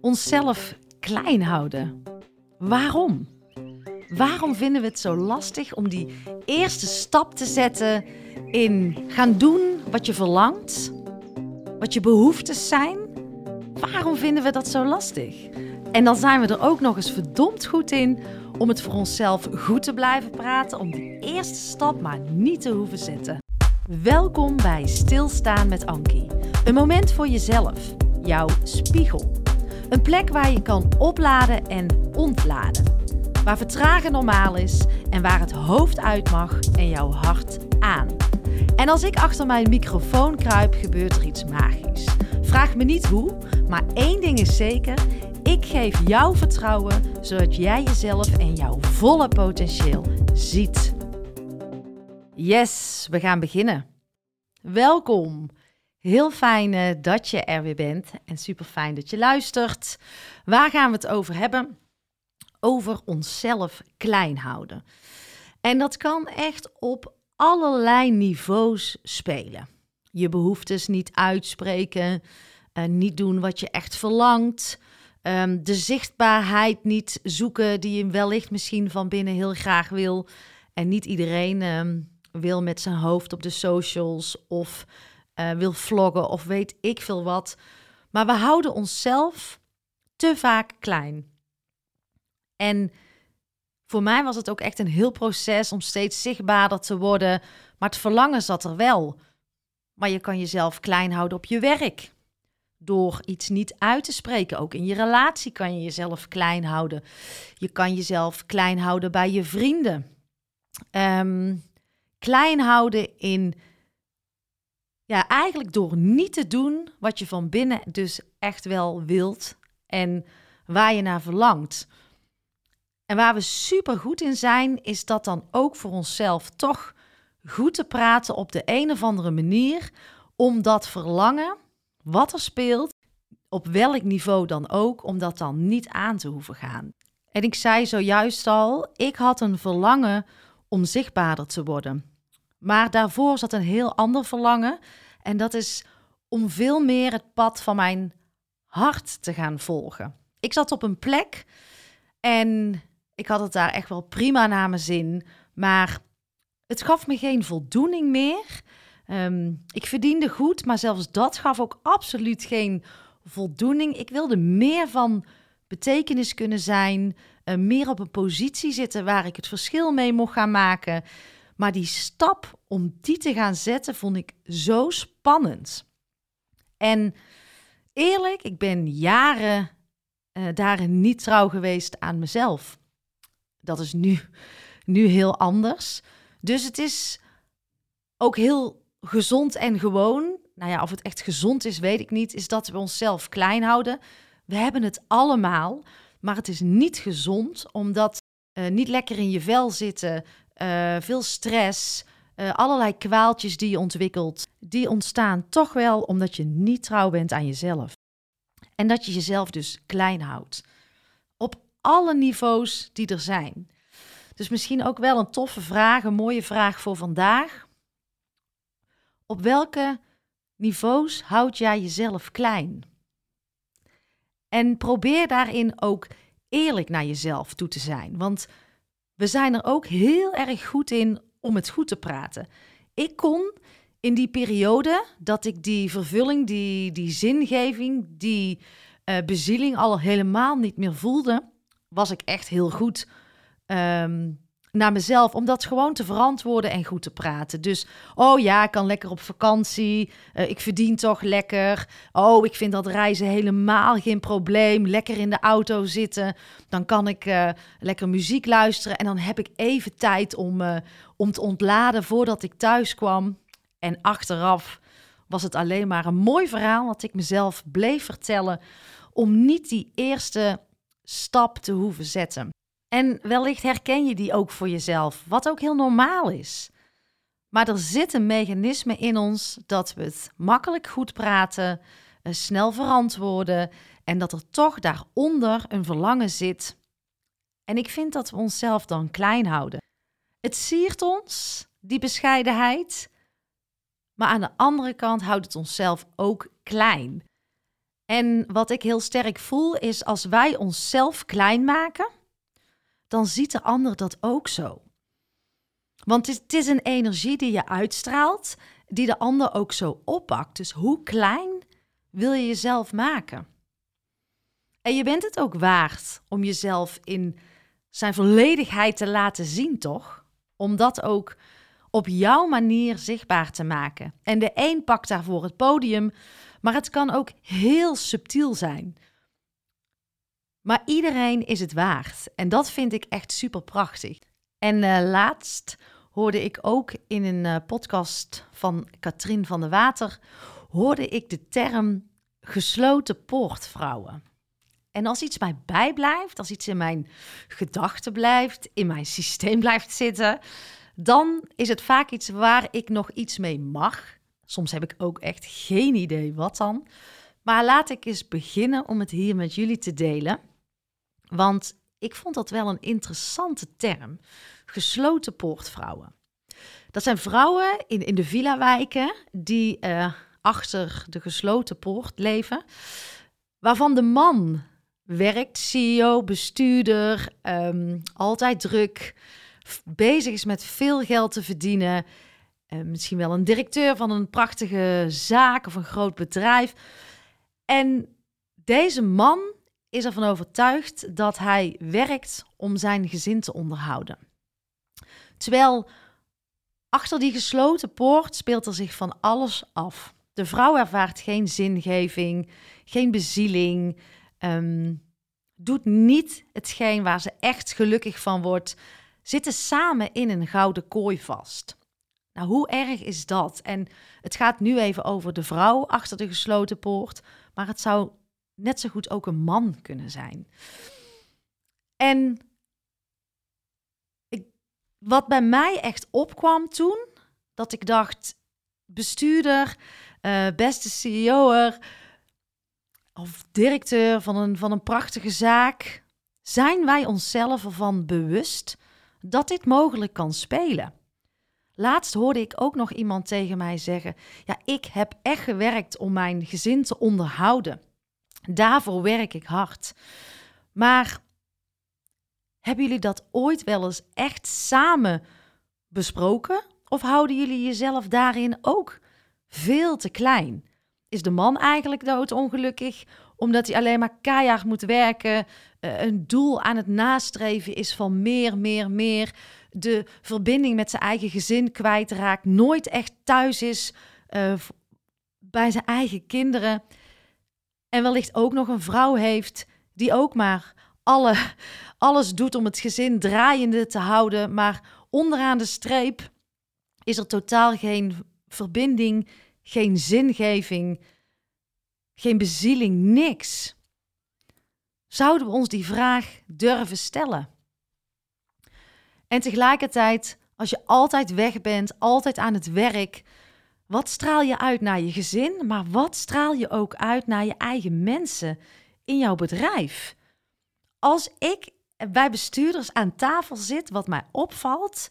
onszelf klein houden. Waarom? Waarom vinden we het zo lastig om die eerste stap te zetten in gaan doen wat je verlangt, wat je behoeftes zijn? Waarom vinden we dat zo lastig? En dan zijn we er ook nog eens verdomd goed in om het voor onszelf goed te blijven praten, om die eerste stap maar niet te hoeven zetten. Welkom bij Stilstaan met Ankie. Een moment voor jezelf, jouw spiegel. Een plek waar je kan opladen en ontladen. Waar vertragen normaal is en waar het hoofd uit mag en jouw hart aan. En als ik achter mijn microfoon kruip, gebeurt er iets magisch. Vraag me niet hoe, maar één ding is zeker. Ik geef jou vertrouwen zodat jij jezelf en jouw volle potentieel ziet. Yes, we gaan beginnen. Welkom. Heel fijn eh, dat je er weer bent en super fijn dat je luistert. Waar gaan we het over hebben? Over onszelf klein houden. En dat kan echt op allerlei niveaus spelen. Je behoeftes niet uitspreken, uh, niet doen wat je echt verlangt, um, de zichtbaarheid niet zoeken die je wellicht misschien van binnen heel graag wil. En niet iedereen um, wil met zijn hoofd op de socials of uh, wil vloggen of weet ik veel wat. Maar we houden onszelf te vaak klein. En voor mij was het ook echt een heel proces om steeds zichtbaarder te worden. Maar het verlangen zat er wel. Maar je kan jezelf klein houden op je werk. Door iets niet uit te spreken. Ook in je relatie kan je jezelf klein houden. Je kan jezelf klein houden bij je vrienden. Um, klein houden in ja, eigenlijk door niet te doen wat je van binnen dus echt wel wilt en waar je naar verlangt. En waar we super goed in zijn, is dat dan ook voor onszelf toch goed te praten op de een of andere manier, om dat verlangen, wat er speelt, op welk niveau dan ook, om dat dan niet aan te hoeven gaan. En ik zei zojuist al, ik had een verlangen om zichtbaarder te worden. Maar daarvoor zat een heel ander verlangen. En dat is om veel meer het pad van mijn hart te gaan volgen. Ik zat op een plek en ik had het daar echt wel prima naar mijn zin. Maar het gaf me geen voldoening meer. Um, ik verdiende goed, maar zelfs dat gaf ook absoluut geen voldoening. Ik wilde meer van betekenis kunnen zijn, uh, meer op een positie zitten waar ik het verschil mee mocht gaan maken. Maar die stap om die te gaan zetten vond ik zo spannend. En eerlijk, ik ben jaren uh, daarin niet trouw geweest aan mezelf. Dat is nu, nu heel anders. Dus het is ook heel gezond en gewoon. Nou ja, of het echt gezond is, weet ik niet. Is dat we onszelf klein houden. We hebben het allemaal. Maar het is niet gezond, omdat uh, niet lekker in je vel zitten, uh, veel stress, uh, allerlei kwaaltjes die je ontwikkelt, die ontstaan toch wel omdat je niet trouw bent aan jezelf. En dat je jezelf dus klein houdt. Op alle niveaus die er zijn. Dus misschien ook wel een toffe vraag, een mooie vraag voor vandaag. Op welke niveaus houd jij jezelf klein? En probeer daarin ook eerlijk naar jezelf toe te zijn. Want we zijn er ook heel erg goed in om het goed te praten. Ik kon in die periode dat ik die vervulling, die, die zingeving, die uh, bezieling al helemaal niet meer voelde, was ik echt heel goed um, naar mezelf om dat gewoon te verantwoorden en goed te praten. Dus, oh ja, ik kan lekker op vakantie, uh, ik verdien toch lekker. Oh, ik vind dat reizen helemaal geen probleem. Lekker in de auto zitten, dan kan ik uh, lekker muziek luisteren en dan heb ik even tijd om, uh, om te ontladen voordat ik thuis kwam. En achteraf was het alleen maar een mooi verhaal dat ik mezelf bleef vertellen om niet die eerste stap te hoeven zetten. En wellicht herken je die ook voor jezelf, wat ook heel normaal is. Maar er zit een mechanisme in ons dat we het makkelijk goed praten, eh, snel verantwoorden en dat er toch daaronder een verlangen zit. En ik vind dat we onszelf dan klein houden. Het siert ons, die bescheidenheid, maar aan de andere kant houdt het onszelf ook klein. En wat ik heel sterk voel is als wij onszelf klein maken, dan ziet de ander dat ook zo. Want het is een energie die je uitstraalt, die de ander ook zo oppakt. Dus hoe klein wil je jezelf maken? En je bent het ook waard om jezelf in zijn volledigheid te laten zien, toch? Om dat ook op jouw manier zichtbaar te maken. En de een pakt daarvoor het podium, maar het kan ook heel subtiel zijn. Maar iedereen is het waard. En dat vind ik echt super prachtig. En uh, laatst hoorde ik ook in een uh, podcast van Katrien van der Water, hoorde ik de term gesloten poortvrouwen. En als iets mij bijblijft, als iets in mijn gedachten blijft, in mijn systeem blijft zitten, dan is het vaak iets waar ik nog iets mee mag. Soms heb ik ook echt geen idee wat dan. Maar laat ik eens beginnen om het hier met jullie te delen. Want ik vond dat wel een interessante term. Gesloten poortvrouwen. Dat zijn vrouwen in, in de villa-wijken die uh, achter de gesloten poort leven. Waarvan de man werkt, CEO, bestuurder, um, altijd druk, bezig is met veel geld te verdienen. Uh, misschien wel een directeur van een prachtige zaak of een groot bedrijf. En deze man is ervan overtuigd dat hij werkt om zijn gezin te onderhouden. Terwijl achter die gesloten poort speelt er zich van alles af. De vrouw ervaart geen zingeving, geen bezieling, um, doet niet hetgeen waar ze echt gelukkig van wordt, zitten samen in een gouden kooi vast. Nou, hoe erg is dat? En het gaat nu even over de vrouw achter de gesloten poort, maar het zou net zo goed ook een man kunnen zijn. En ik, wat bij mij echt opkwam toen, dat ik dacht, bestuurder, uh, beste CEO'er of directeur van een, van een prachtige zaak, zijn wij onszelf ervan bewust dat dit mogelijk kan spelen? Laatst hoorde ik ook nog iemand tegen mij zeggen: Ja, ik heb echt gewerkt om mijn gezin te onderhouden. Daarvoor werk ik hard. Maar hebben jullie dat ooit wel eens echt samen besproken? Of houden jullie jezelf daarin ook veel te klein? Is de man eigenlijk doodongelukkig omdat hij alleen maar keihard moet werken, uh, een doel aan het nastreven is van meer, meer, meer, de verbinding met zijn eigen gezin kwijtraakt, nooit echt thuis is uh, bij zijn eigen kinderen en wellicht ook nog een vrouw heeft die ook maar alle, alles doet om het gezin draaiende te houden, maar onderaan de streep is er totaal geen verbinding, geen zingeving, geen bezieling, niks. Zouden we ons die vraag durven stellen? En tegelijkertijd, als je altijd weg bent, altijd aan het werk, wat straal je uit naar je gezin, maar wat straal je ook uit naar je eigen mensen in jouw bedrijf? Als ik bij bestuurders aan tafel zit, wat mij opvalt,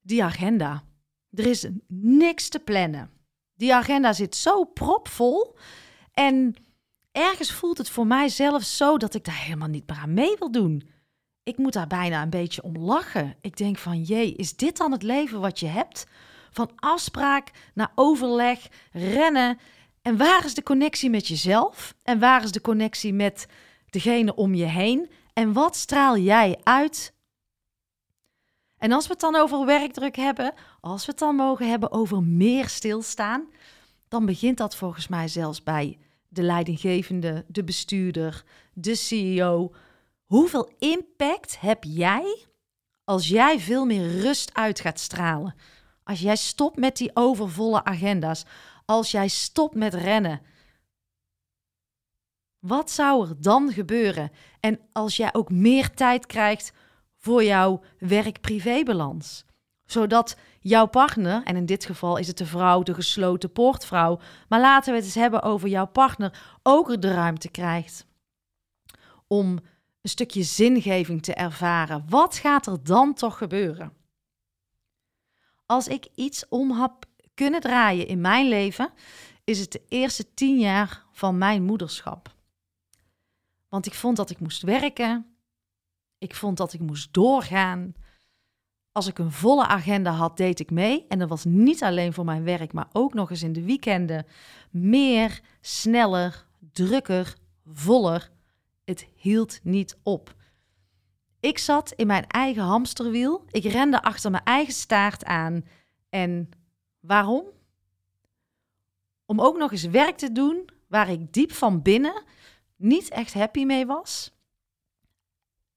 die agenda. Er is niks te plannen. Die agenda zit zo propvol. En ergens voelt het voor mij zelf zo dat ik daar helemaal niet meer aan mee wil doen. Ik moet daar bijna een beetje om lachen. Ik denk van, jee, is dit dan het leven wat je hebt? Van afspraak naar overleg, rennen. En waar is de connectie met jezelf? En waar is de connectie met degene om je heen? En wat straal jij uit? En als we het dan over werkdruk hebben, als we het dan mogen hebben over meer stilstaan, dan begint dat volgens mij zelfs bij de leidinggevende, de bestuurder, de CEO. Hoeveel impact heb jij als jij veel meer rust uit gaat stralen? Als jij stopt met die overvolle agenda's, als jij stopt met rennen. Wat zou er dan gebeuren? En als jij ook meer tijd krijgt voor jouw werk-privé-balans, zodat jouw partner, en in dit geval is het de vrouw, de gesloten poortvrouw, maar laten we het eens hebben over jouw partner, ook de ruimte krijgt om een stukje zingeving te ervaren. Wat gaat er dan toch gebeuren? Als ik iets om heb kunnen draaien in mijn leven, is het de eerste tien jaar van mijn moederschap. Want ik vond dat ik moest werken. Ik vond dat ik moest doorgaan. Als ik een volle agenda had, deed ik mee. En dat was niet alleen voor mijn werk, maar ook nog eens in de weekenden. Meer, sneller, drukker, voller. Het hield niet op. Ik zat in mijn eigen hamsterwiel. Ik rende achter mijn eigen staart aan. En waarom? Om ook nog eens werk te doen waar ik diep van binnen niet echt happy mee was.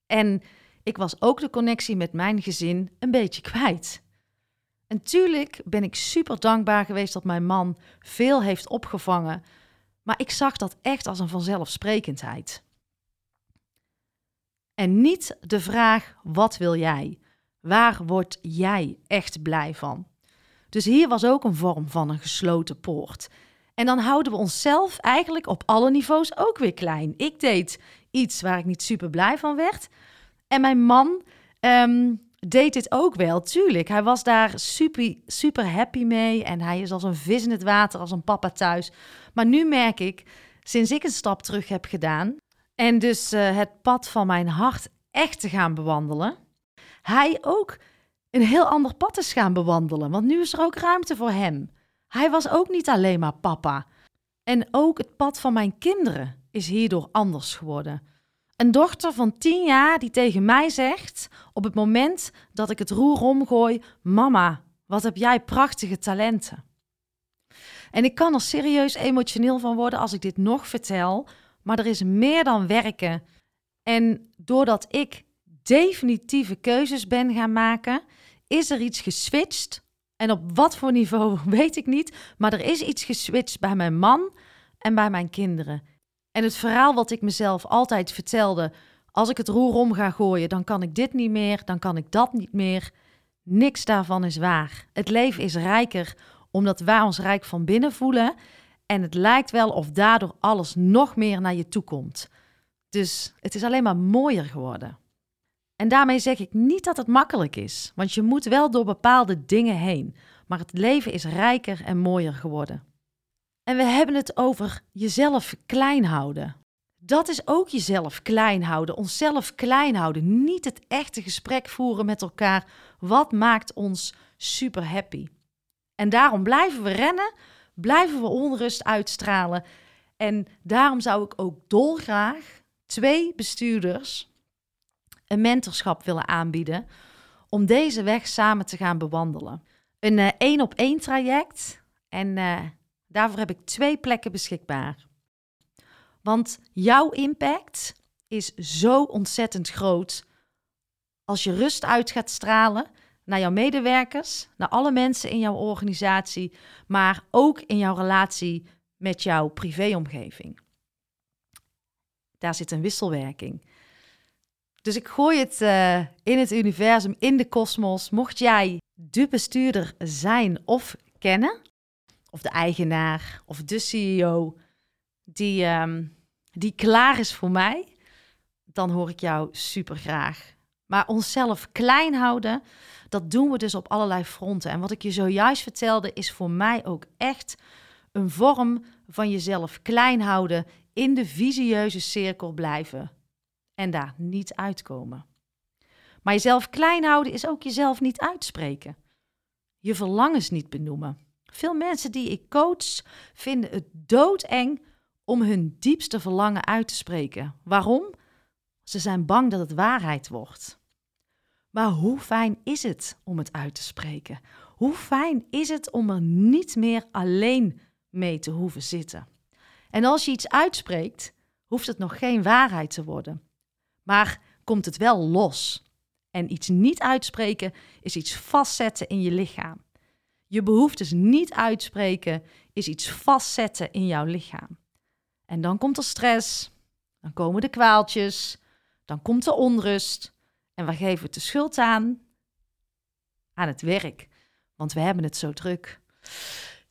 En ik was ook de connectie met mijn gezin een beetje kwijt. En tuurlijk ben ik super dankbaar geweest dat mijn man veel heeft opgevangen, maar ik zag dat echt als een vanzelfsprekendheid. En niet de vraag: wat wil jij? Waar word jij echt blij van? Dus hier was ook een vorm van een gesloten poort. En dan houden we onszelf eigenlijk op alle niveaus ook weer klein. Ik deed iets waar ik niet super blij van werd. En mijn man ehm, deed dit ook wel, tuurlijk. Hij was daar super, super happy mee. En hij is als een vis in het water, als een papa thuis. Maar nu merk ik, sinds ik een stap terug heb gedaan. En dus uh, het pad van mijn hart echt te gaan bewandelen. Hij ook een heel ander pad is gaan bewandelen. Want nu is er ook ruimte voor hem. Hij was ook niet alleen maar papa. En ook het pad van mijn kinderen is hierdoor anders geworden. Een dochter van tien jaar die tegen mij zegt, op het moment dat ik het roer omgooi: Mama, wat heb jij prachtige talenten. En ik kan er serieus emotioneel van worden als ik dit nog vertel, maar er is meer dan werken. En doordat ik definitieve keuzes ben gaan maken, is er iets geswitcht en op wat voor niveau weet ik niet. Maar er is iets geswitcht bij mijn man en bij mijn kinderen. En het verhaal wat ik mezelf altijd vertelde. Als ik het roer om ga gooien, dan kan ik dit niet meer, dan kan ik dat niet meer. Niks daarvan is waar. Het leven is rijker omdat wij ons rijk van binnen voelen. En het lijkt wel of daardoor alles nog meer naar je toe komt. Dus het is alleen maar mooier geworden. En daarmee zeg ik niet dat het makkelijk is, want je moet wel door bepaalde dingen heen. Maar het leven is rijker en mooier geworden. En we hebben het over jezelf klein houden. Dat is ook jezelf klein houden, onszelf klein houden. Niet het echte gesprek voeren met elkaar. Wat maakt ons super happy? En daarom blijven we rennen, blijven we onrust uitstralen. En daarom zou ik ook dolgraag twee bestuurders een mentorschap willen aanbieden om deze weg samen te gaan bewandelen. Een eh, één op één traject en uh, daarvoor heb ik twee plekken beschikbaar. Want jouw impact is zo ontzettend groot als je rust uit gaat stralen naar jouw medewerkers, naar alle mensen in jouw organisatie, maar ook in jouw relatie met jouw privéomgeving. Daar zit een wisselwerking. Dus ik gooi het uh, in het universum, in de kosmos. Mocht jij de bestuurder zijn of kennen, of de eigenaar of de CEO die, um, die klaar is voor mij, dan hoor ik jou super graag. Maar onszelf klein houden, dat doen we dus op allerlei fronten. En wat ik je zojuist vertelde, is voor mij ook echt een vorm van jezelf klein houden, in de visieuze cirkel blijven en daar niet uitkomen. Maar jezelf klein houden is ook jezelf niet uitspreken. Je verlangens niet benoemen. Veel mensen die ik coach vinden het doodeng om hun diepste verlangen uit te spreken. Waarom? Ze zijn bang dat het waarheid wordt. Maar hoe fijn is het om het uit te spreken? Hoe fijn is het om er niet meer alleen mee te hoeven zitten? En als je iets uitspreekt, hoeft het nog geen waarheid te worden maar komt het wel los. En iets niet uitspreken is iets vastzetten in je lichaam. Je behoeftes niet uitspreken is iets vastzetten in jouw lichaam. En dan komt er stress, dan komen de kwaaltjes, dan komt de onrust. En we geven het de schuld aan? Aan het werk, want we hebben het zo druk.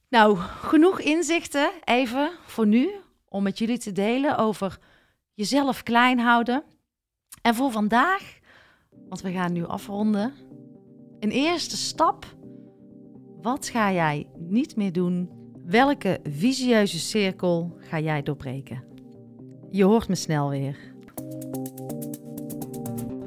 Nou, genoeg inzichten even voor nu om met jullie te delen over jezelf klein houden en voor vandaag, want we gaan nu afronden, een eerste stap. Wat ga jij niet meer doen? Welke visieuze cirkel ga jij doorbreken? Je hoort me snel weer.